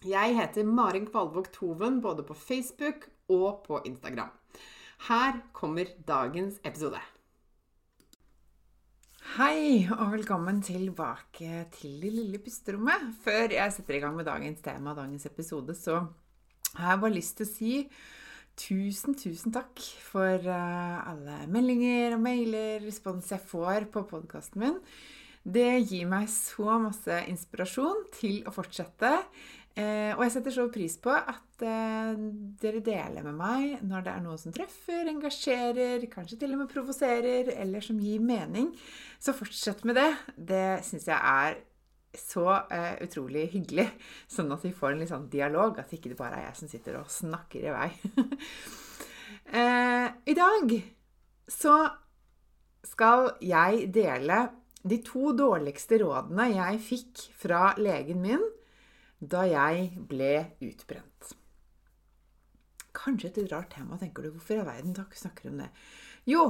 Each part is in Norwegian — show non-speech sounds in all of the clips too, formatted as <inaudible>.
Jeg heter Marin Kvalvåg Toven både på Facebook og på Instagram. Her kommer dagens episode. Hei, og velkommen tilbake til det lille pusterommet. Før jeg setter i gang med dagens tema og dagens episode, så har jeg bare lyst til å si tusen, tusen takk for eh, alle meldinger og mailer, respons jeg får på podkasten min. Det gir meg så masse inspirasjon til å fortsette. Eh, og jeg setter så pris på at eh, dere deler med meg når det er noe som treffer, engasjerer, kanskje til og med provoserer, eller som gir mening. Så fortsett med det. Det syns jeg er så eh, utrolig hyggelig. Sånn at vi får en litt sånn dialog, at ikke det bare er jeg som sitter og snakker i vei. <laughs> Eh, I dag så skal jeg dele de to dårligste rådene jeg fikk fra legen min da jeg ble utbrent. Kanskje et rart tema, tenker du. Hvorfor i verden snakker du om det? Jo,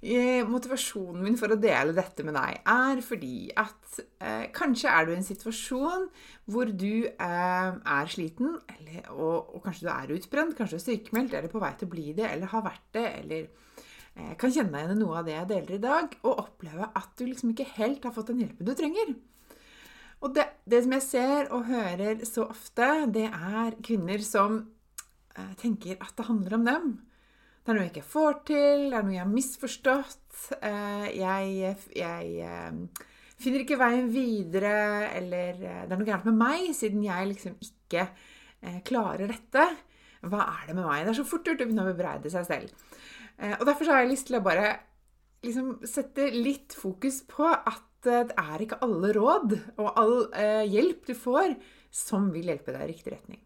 eh, motivasjonen min for å dele dette med deg er fordi at eh, kanskje er du i en situasjon hvor du eh, er sliten, eller, og, og, kanskje du er utbrent, kanskje du er sykemeldt, eller på vei til å bli det, eller har vært det, eller eh, kan kjenne deg igjen i noe av det jeg deler i dag, og oppleve at du liksom ikke helt har fått den hjelpen du trenger. Og det, det, som jeg ser og hører så ofte, det er kvinner som eh, tenker at det handler om dem. Det er noe jeg ikke får til, det er noe jeg har misforstått. Eh, jeg, jeg eh, finner ikke veien videre, eller eh, det er noe gærent med meg, siden jeg liksom ikke eh, klarer dette. Hva er det med meg? Det er så fort gjort å begynne å bebreide seg selv. Eh, og derfor har jeg lyst til å bare liksom sette litt fokus på at det er ikke alle råd og all eh, hjelp du får, som vil hjelpe deg i riktig retning.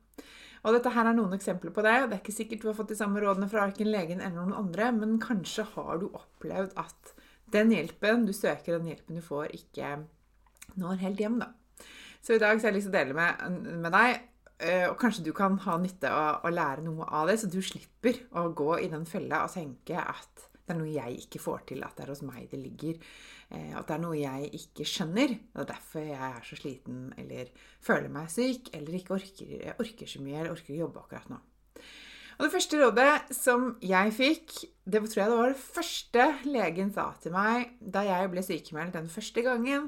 Og dette her er noen eksempler på det. Det er ikke sikkert du har fått de samme rådene fra verken legen eller noen andre, men kanskje har du opplevd at den hjelpen du søker, den hjelpen du får, ikke når helt hjem, da. Så i dag så har jeg lyst til å dele med, med deg, eh, og kanskje du kan ha nytte av å lære noe av det, så du slipper å gå i den fella og tenke at det er noe jeg ikke får til, at det er hos meg det ligger. Eh, at det er noe jeg ikke skjønner. Det er derfor jeg er så sliten eller føler meg syk eller ikke orker, orker så mye eller orker å jobbe akkurat nå. Og Det første rådet som jeg fikk, det tror jeg det var det første legen sa til meg da jeg ble sykemeldt den første gangen.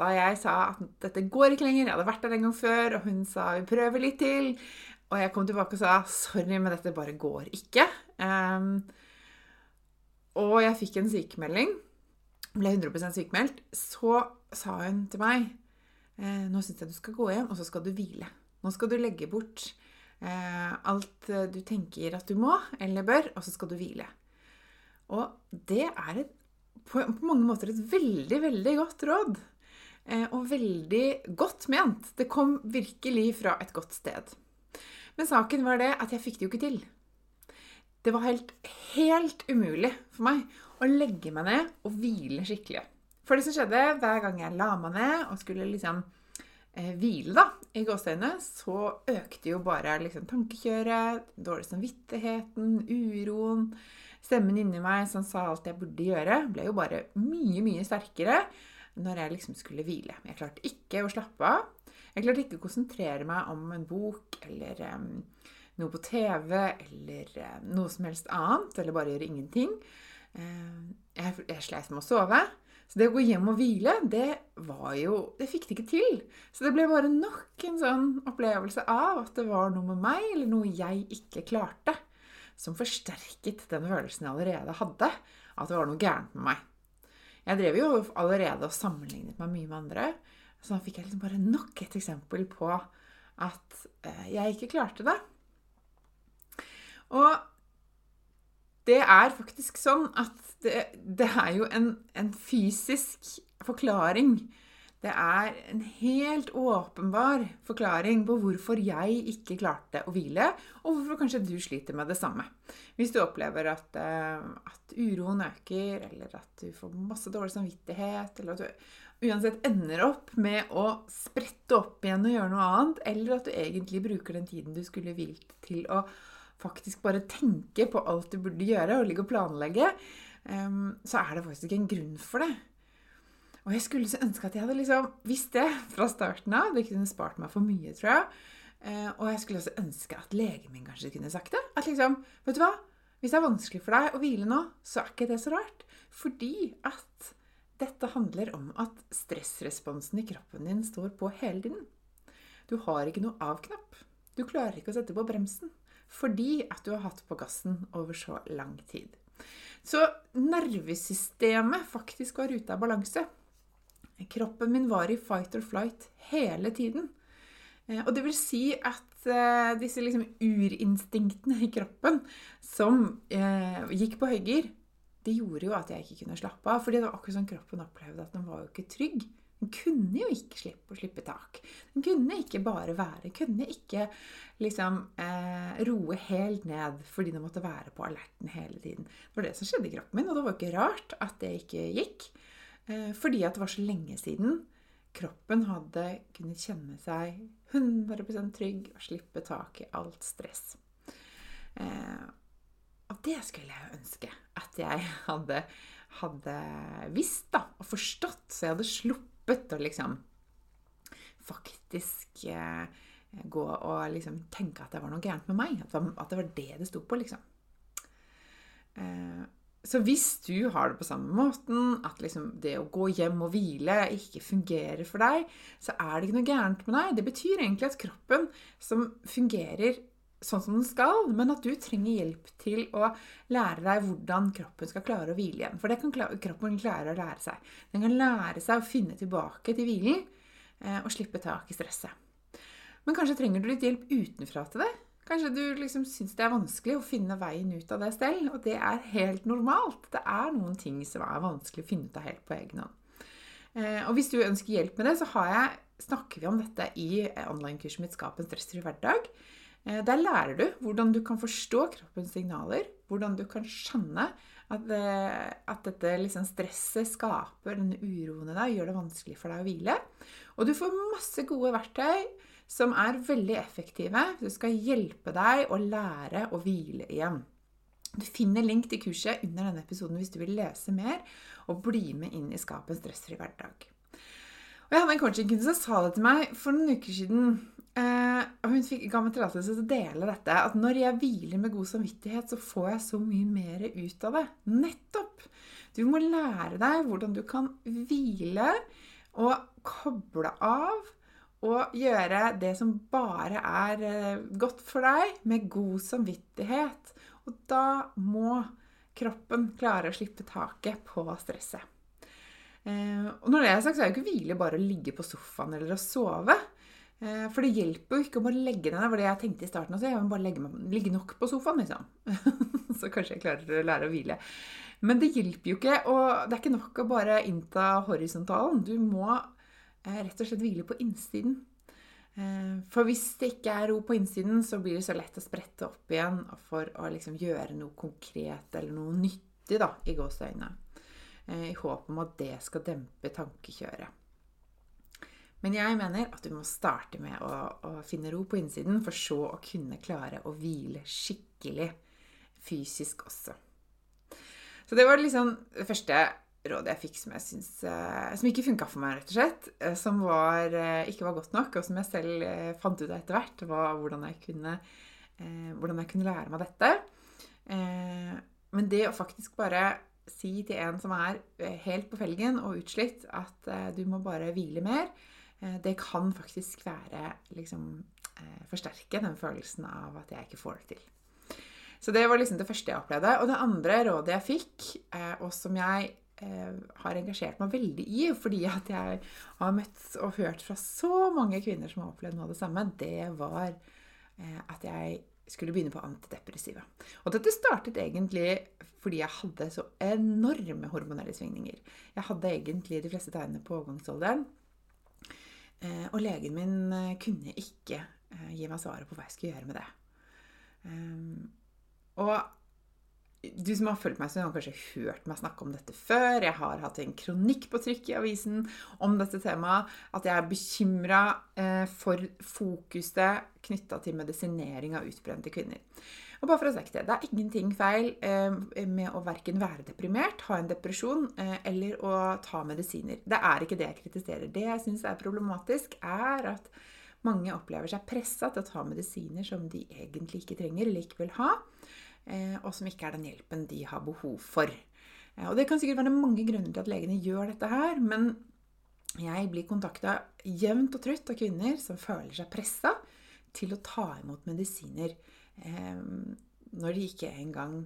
Da jeg sa at dette går ikke lenger, jeg hadde vært der en gang før, og hun sa vi prøver litt til. Og jeg kom tilbake og sa sorry, men dette bare går ikke. Um, og jeg fikk en sykemelding ble 100% sykemeldt, så sa hun til meg eh, Nå syns jeg du skal gå hjem, og så skal du hvile. Nå skal du legge bort eh, alt eh, du tenker at du må eller bør, og så skal du hvile. Og det er et, på, mange måter et veldig, veldig godt råd. Og veldig godt ment. Det kom virkelig fra et godt sted. Men saken var det at jeg fikk det jo ikke til. Det var helt, helt umulig for meg å legge meg ned og hvile skikkelig. For det som skjedde hver gang jeg la meg ned og skulle liksom eh, hvile, da, i gåseøynene, så økte jo bare liksom tankekjøret, dårlig samvittigheten, uroen. Stemmen inni meg som sa alt jeg burde gjøre, ble jo bare mye, mye sterkere når jeg liksom skulle hvile. Jeg klarte ikke å slappe av. Jeg klarte ikke å konsentrere meg om en bok eller um, noe på TV eller um, noe som helst annet, eller bare gjøre ingenting. Uh, jeg, jeg sleit med å sove. Så det å gå hjem og hvile, det var jo Det fikk det ikke til. Så det ble bare nok en sånn opplevelse av at det var noe med meg, eller noe jeg ikke klarte, som forsterket den følelsen jeg allerede hadde, at det var noe gærent med meg. Jeg drev jo allerede og sammenlignet meg mye med andre. Så da fikk jeg liksom bare nok et eksempel på at eh, jeg ikke klarte det. Og det er faktisk sånn at det, det er jo en, en, fysisk forklaring. Det er en helt åpenbar forklaring på hvorfor jeg ikke klarte å hvile, og hvorfor kanskje du sliter med det samme. Hvis du opplever at, eh, at uroen øker, eller at du får masse dårlig samvittighet, eller at du uansett ender opp med å sprette opp igjen og gjøre noe annet, eller at du egentlig bruker den tiden du skulle hvilt til å faktisk bare tenke på alt du burde gjøre, og ligger og planlegge, ehm, så er det faktisk ikke en grunn for det. Og jeg skulle så ønske at jeg hadde liksom visst det fra starten av. Det kunne spart meg for mye, tror jeg. Eh, og jeg skulle også ønske at legen min kanskje kunne sagt det. At liksom, vet du hva? Hvis det er vanskelig for deg å hvile nå, så er ikke det så rart. Fordi at dette handler om at stressresponsen i kroppen din står på hele tiden. Du har ikke noe av-knapp. Du klarer ikke å sette på bremsen fordi at du har hatt på gassen over så lang tid. Så nervesystemet faktisk var ute av balanse. Kroppen min var i fight or flight hele tiden. Eh, og det vil si at eh, disse liksom urinstinktene i kroppen som eh, gikk på høygir, det gjorde jo at jeg ikke kunne slappe av. fordi det var akkurat sånn kroppen opplevde at den var jo ikke trygg. Den kunne jo ikke slippe å slippe tak. Den kunne ikke bare være. Kunne ikke liksom eh, roe helt ned fordi den måtte være på alerten hele tiden. Det var det som skjedde i kroppen min, og det var ikke rart at det ikke gikk. Eh, fordi at det var så lenge siden kroppen hadde kunnet kjenne seg 100% trygg og slippe tak i alt stress. Eh, og det skulle jeg ønske at jeg hadde, hadde visst da, og forstått, så jeg hadde sluppet å liksom faktisk eh, gå og liksom tenke at det var noe gærent med meg. At det var, at det, var det det sto på, liksom. Eh, så hvis du har det på samme måten, at liksom det å gå hjem og hvile ikke fungerer for deg, så er det ikke noe gærent med deg. Det betyr egentlig at kroppen, som fungerer sånn som den skal, men at du trenger hjelp til å lære deg hvordan kroppen skal klare å hvile igjen. For det kan kroppen klare å lære seg. Den kan lære seg å finne tilbake til hvilen eh, og slippe tak i stresset. Men kanskje trenger du litt hjelp utenfra til det. Kanskje du liksom syns det er vanskelig å finne veien ut av det selv, og det er helt normalt. Det er noen ting som er vanskelig å finne ut av helt på egen hånd. Eh, og hvis du ønsker hjelp med det, så jeg, snakker vi om dette i online-kurset mitt 'Skap en stressfri hverdag'. Eh, der lærer du hvordan du kan forstå kroppens signaler. Hvordan du kan skjønne at, eh, at dette liksom stresset skaper denne uroen i deg gjør det vanskelig for deg å hvile. Og du får masse gode verktøy som er veldig effektive. Du skal hjelpe deg å lære å hvile igjen. Du finner link til kurset under denne episoden hvis du vil lese mer og bli med inn i skapet stressfri hverdag. Og Jeg hadde en coachingkunde som sa det til meg for noen uker siden. Og hun fikk, ga meg tillatelse til å dele dette. At når jeg hviler med god samvittighet, så får jeg så mye mer ut av det. Nettopp! Du må lære deg hvordan du kan hvile og koble av. Og gjøre det som bare er eh, godt for deg, med god samvittighet. Og da må kroppen klare å slippe taket på stresset. Uh, og når det er sagt, så er jo ikke hvile bare å ligge på sofaen eller å sove. Eh, for det hjelper jo ikke å bare legge ned. Det var det jeg tenkte i starten også. Jeg må bare legge ligge nok på sofaen, liksom. <laughs> så kanskje jeg klarer å lære å hvile. Men det hjelper jo ikke. Og det er ikke nok å bare innta horisontalen. Du må eh, rett og slett hvile på innsiden. Eh, for hvis det ikke er ro på innsiden, så blir det så lett å sprette opp igjen for å liksom gjøre noe konkret eller noe nyttig da, i gåseøynene. I håp om at det skal dempe tankekjøret. Men jeg mener at du må starte med å, å, finne ro på innsiden, for så å kunne klare å hvile skikkelig fysisk også. Så det var liksom det første rådet jeg fikk som jeg synes, eh, som ikke funka for meg, rett og slett. eh, Som var, eh, ikke var godt nok, og som jeg selv fant ut av etter hvert, var hvordan jeg kunne, hvordan jeg kunne lære meg dette. Men det å faktisk bare si til en som er helt på felgen og utslitt, at du må bare hvile mer, det kan faktisk være liksom eh, Forsterke den følelsen av at jeg ikke får det til. Så det var liksom det første jeg opplevde. Og det andre rådet jeg fikk, eh, og som jeg eh, har engasjert meg veldig i, fordi at jeg har møtt og hørt fra så mange kvinner som har opplevd noe av det samme, det var eh, at jeg skulle begynne på antidepressiva. Og dette startet egentlig fordi jeg hadde så enorme hormonelle svingninger. Jeg hadde egentlig de fleste tegnene på overgangsalderen. Eh, og legen min eh, kunne ikke eh, gi meg svaret på hva jeg skulle gjøre med det. Og du som har fulgt meg, så har kanskje hørt meg snakke om dette før. Jeg har hatt en kronikk på trykk i avisen om dette temaet. At jeg er bekymra for fokuset knytta til medisinering av utbrente kvinner. Og bare for å si det, det er ingenting feil eh, med å verken være deprimert, ha en depresjon eh, eller å ta medisiner. Det er ikke det jeg kritiserer. Det jeg syns er problematisk, er at mange opplever seg pressa til å ta medisiner som de egentlig ikke trenger likevel ha, eh, og som ikke er den hjelpen de har behov for. Og Det kan sikkert være mange grunner til at legene gjør dette her, men jeg blir kontakta jevnt og trutt av kvinner som føler seg pressa til å ta imot medisiner når de ikke engang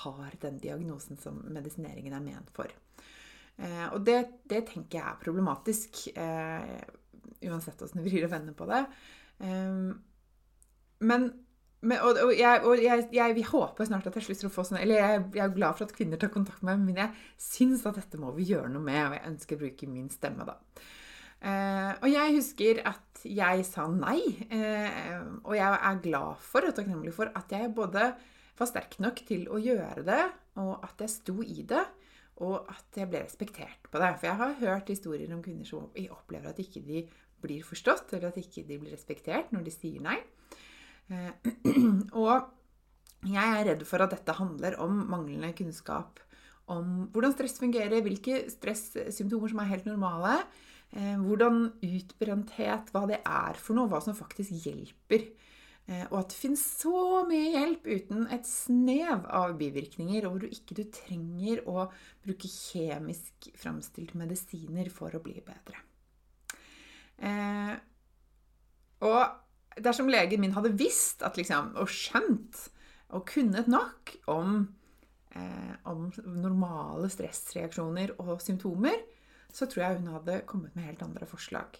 har den diagnosen som medisineringen er ment for. Eh, og det, det tenker jeg er problematisk, eh, uansett åssen du vrir og vender på det. Men men, og, og, jeg, og jeg, jeg, jeg håper snart at jeg slutter å få sånn Eller jeg, er glad for at kvinner tar kontakt med meg, men jeg syns at dette må vi gjøre noe med, og jeg ønsker å bruke min stemme, da. Eh, og jeg husker at jeg sa nei, eh, og jeg er glad for og takknemlig for at jeg både var sterk nok til å gjøre det, og at jeg sto i det, og at jeg ble respektert på det. For jeg har hørt historier om kvinner som opplever at ikke de blir forstått, eller at ikke de blir respektert når de sier nei. Eh, <clears throat> og jeg er redd for at dette handler om manglende kunnskap om hvordan stress fungerer, hvilke stressymptomer som er helt normale, hvordan utbrenthet, hva det er for noe, hva som faktisk hjelper. Eh, og at det finnes så mye hjelp uten et snev av bivirkninger, og hvor du ikke du trenger å bruke kjemisk framstilte medisiner for å bli bedre. Eh, og dersom legen min hadde visst at liksom, og skjønt og kunnet nok om, eh, om normale stressreaksjoner og symptomer, så tror jeg hun hadde kommet med helt andre forslag.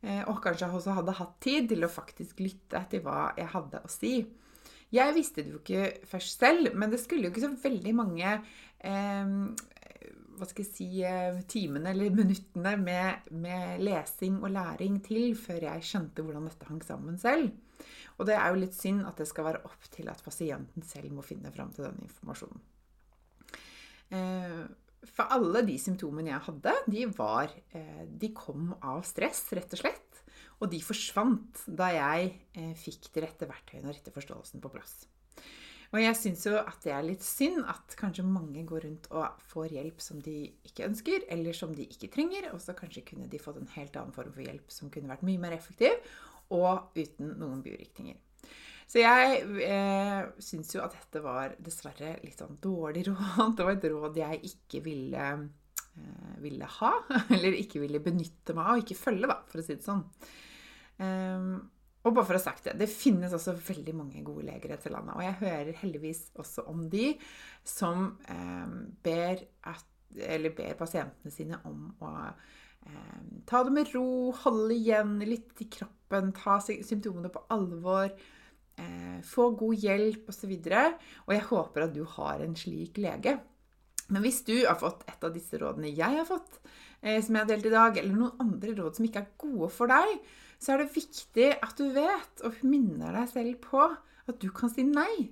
Eh, og kanskje også hadde hatt tid til å faktisk lytte til hva jeg hadde å si. Jeg visste det jo ikke først selv, men det skulle jo ikke så veldig mange eh, hva skal jeg si, timene eller minuttene med, med, lesing og læring til før jeg skjønte hvordan dette hang sammen selv. Og det er jo litt synd at det skal være opp til at pasienten selv må finne fram til den informasjonen. For alle de symptomene jeg hadde, de, var, de kom av stress, rett og slett. Og de forsvant da jeg fikk de rette verktøyene og rette forståelsen på plass. Og jeg syns jo at det er litt synd at kanskje mange går rundt og får hjelp som de ikke ønsker, eller som de ikke trenger, og så kanskje kunne de fått en helt annen form for hjelp som kunne vært mye mer effektiv, og uten noen bivirkninger. Så jeg eh, syns jo at dette var dessverre litt sånn dårlig <laughs> råd. Det var et råd jeg ikke ville, eh, ville ha, <laughs> eller ikke ville benytte meg av, ikke følge, da, for å si det sånn. Um, og bare for å ha sagt det, det finnes også veldig mange gode leger i dette landet. Og jeg hører heldigvis også om de som eh, ber, at, ber, pasientene sine om å eh, ta det med ro, holde igjen litt i kroppen, ta symptomene på alvor, eh, få god hjelp osv. Og, så og jeg håper at du har en slik lege. Men hvis du har fått et av disse rådene jeg har fått, eh, som jeg har delt i dag, eller noen andre råd som ikke er gode for deg, så er det viktig at du vet og minner deg selv på at du kan si nei.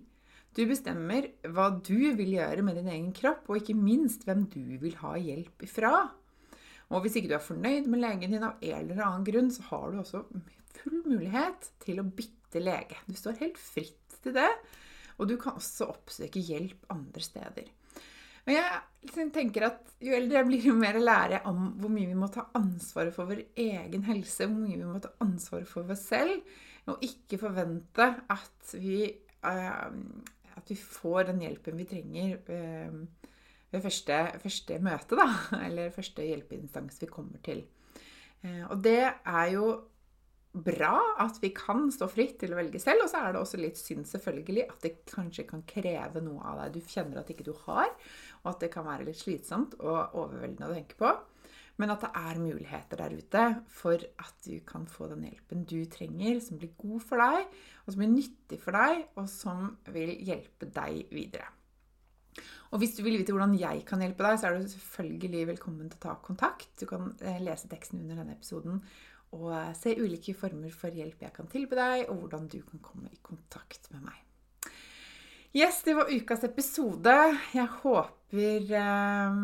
Du bestemmer hva du vil gjøre med din egen kropp, og ikke minst hvem du vil ha hjelp ifra. Og hvis ikke du er fornøyd med legen din av en eller annen grunn, så har du også full mulighet til å bytte lege. Du står helt fritt til det, og du kan også oppsøke hjelp andre steder. Og jeg tenker at jo eldre jeg blir, jo mer lærer jeg om hvor mye vi må ta ansvaret for vår egen helse. Hvor mye vi må ta ansvaret for oss selv. Og ikke forvente at vi, uh, at vi får den hjelpen vi trenger uh, ved første, første møte, da. <laughs> Eller første hjelpeinstans vi kommer til. Uh, og det er jo bra at vi kan stå fritt til å velge selv, og så er det også litt synd selvfølgelig at det kanskje kan kreve noe av deg du kjenner at ikke du har, og at det kan være litt slitsomt og overveldende å tenke på. Men at det er muligheter der ute for at du kan få den hjelpen du trenger, som blir god for deg, og som blir nyttig for deg, og som vil hjelpe deg videre. Og hvis du vil vite hvordan jeg kan hjelpe deg, så er du selvfølgelig velkommen til å ta kontakt. Du kan eh, lese teksten under denne episoden og se ulike former for hjelp jeg kan tilby deg, og hvordan du kan komme i kontakt med meg. Yes, det var ukas episode. Jeg håper eh,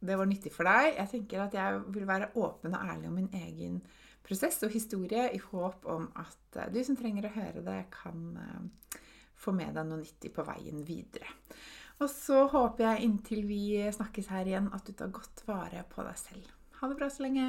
det var nyttig for deg. Jeg tenker at jeg vil være åpen og ærlig om min egen prosess og historie i håp om at eh, du som trenger å høre det, kan eh, få med deg noe nyttig på veien videre. Og så håper jeg inntil vi snakkes her igjen, at du tar godt vare på deg selv. Ha det bra så lenge.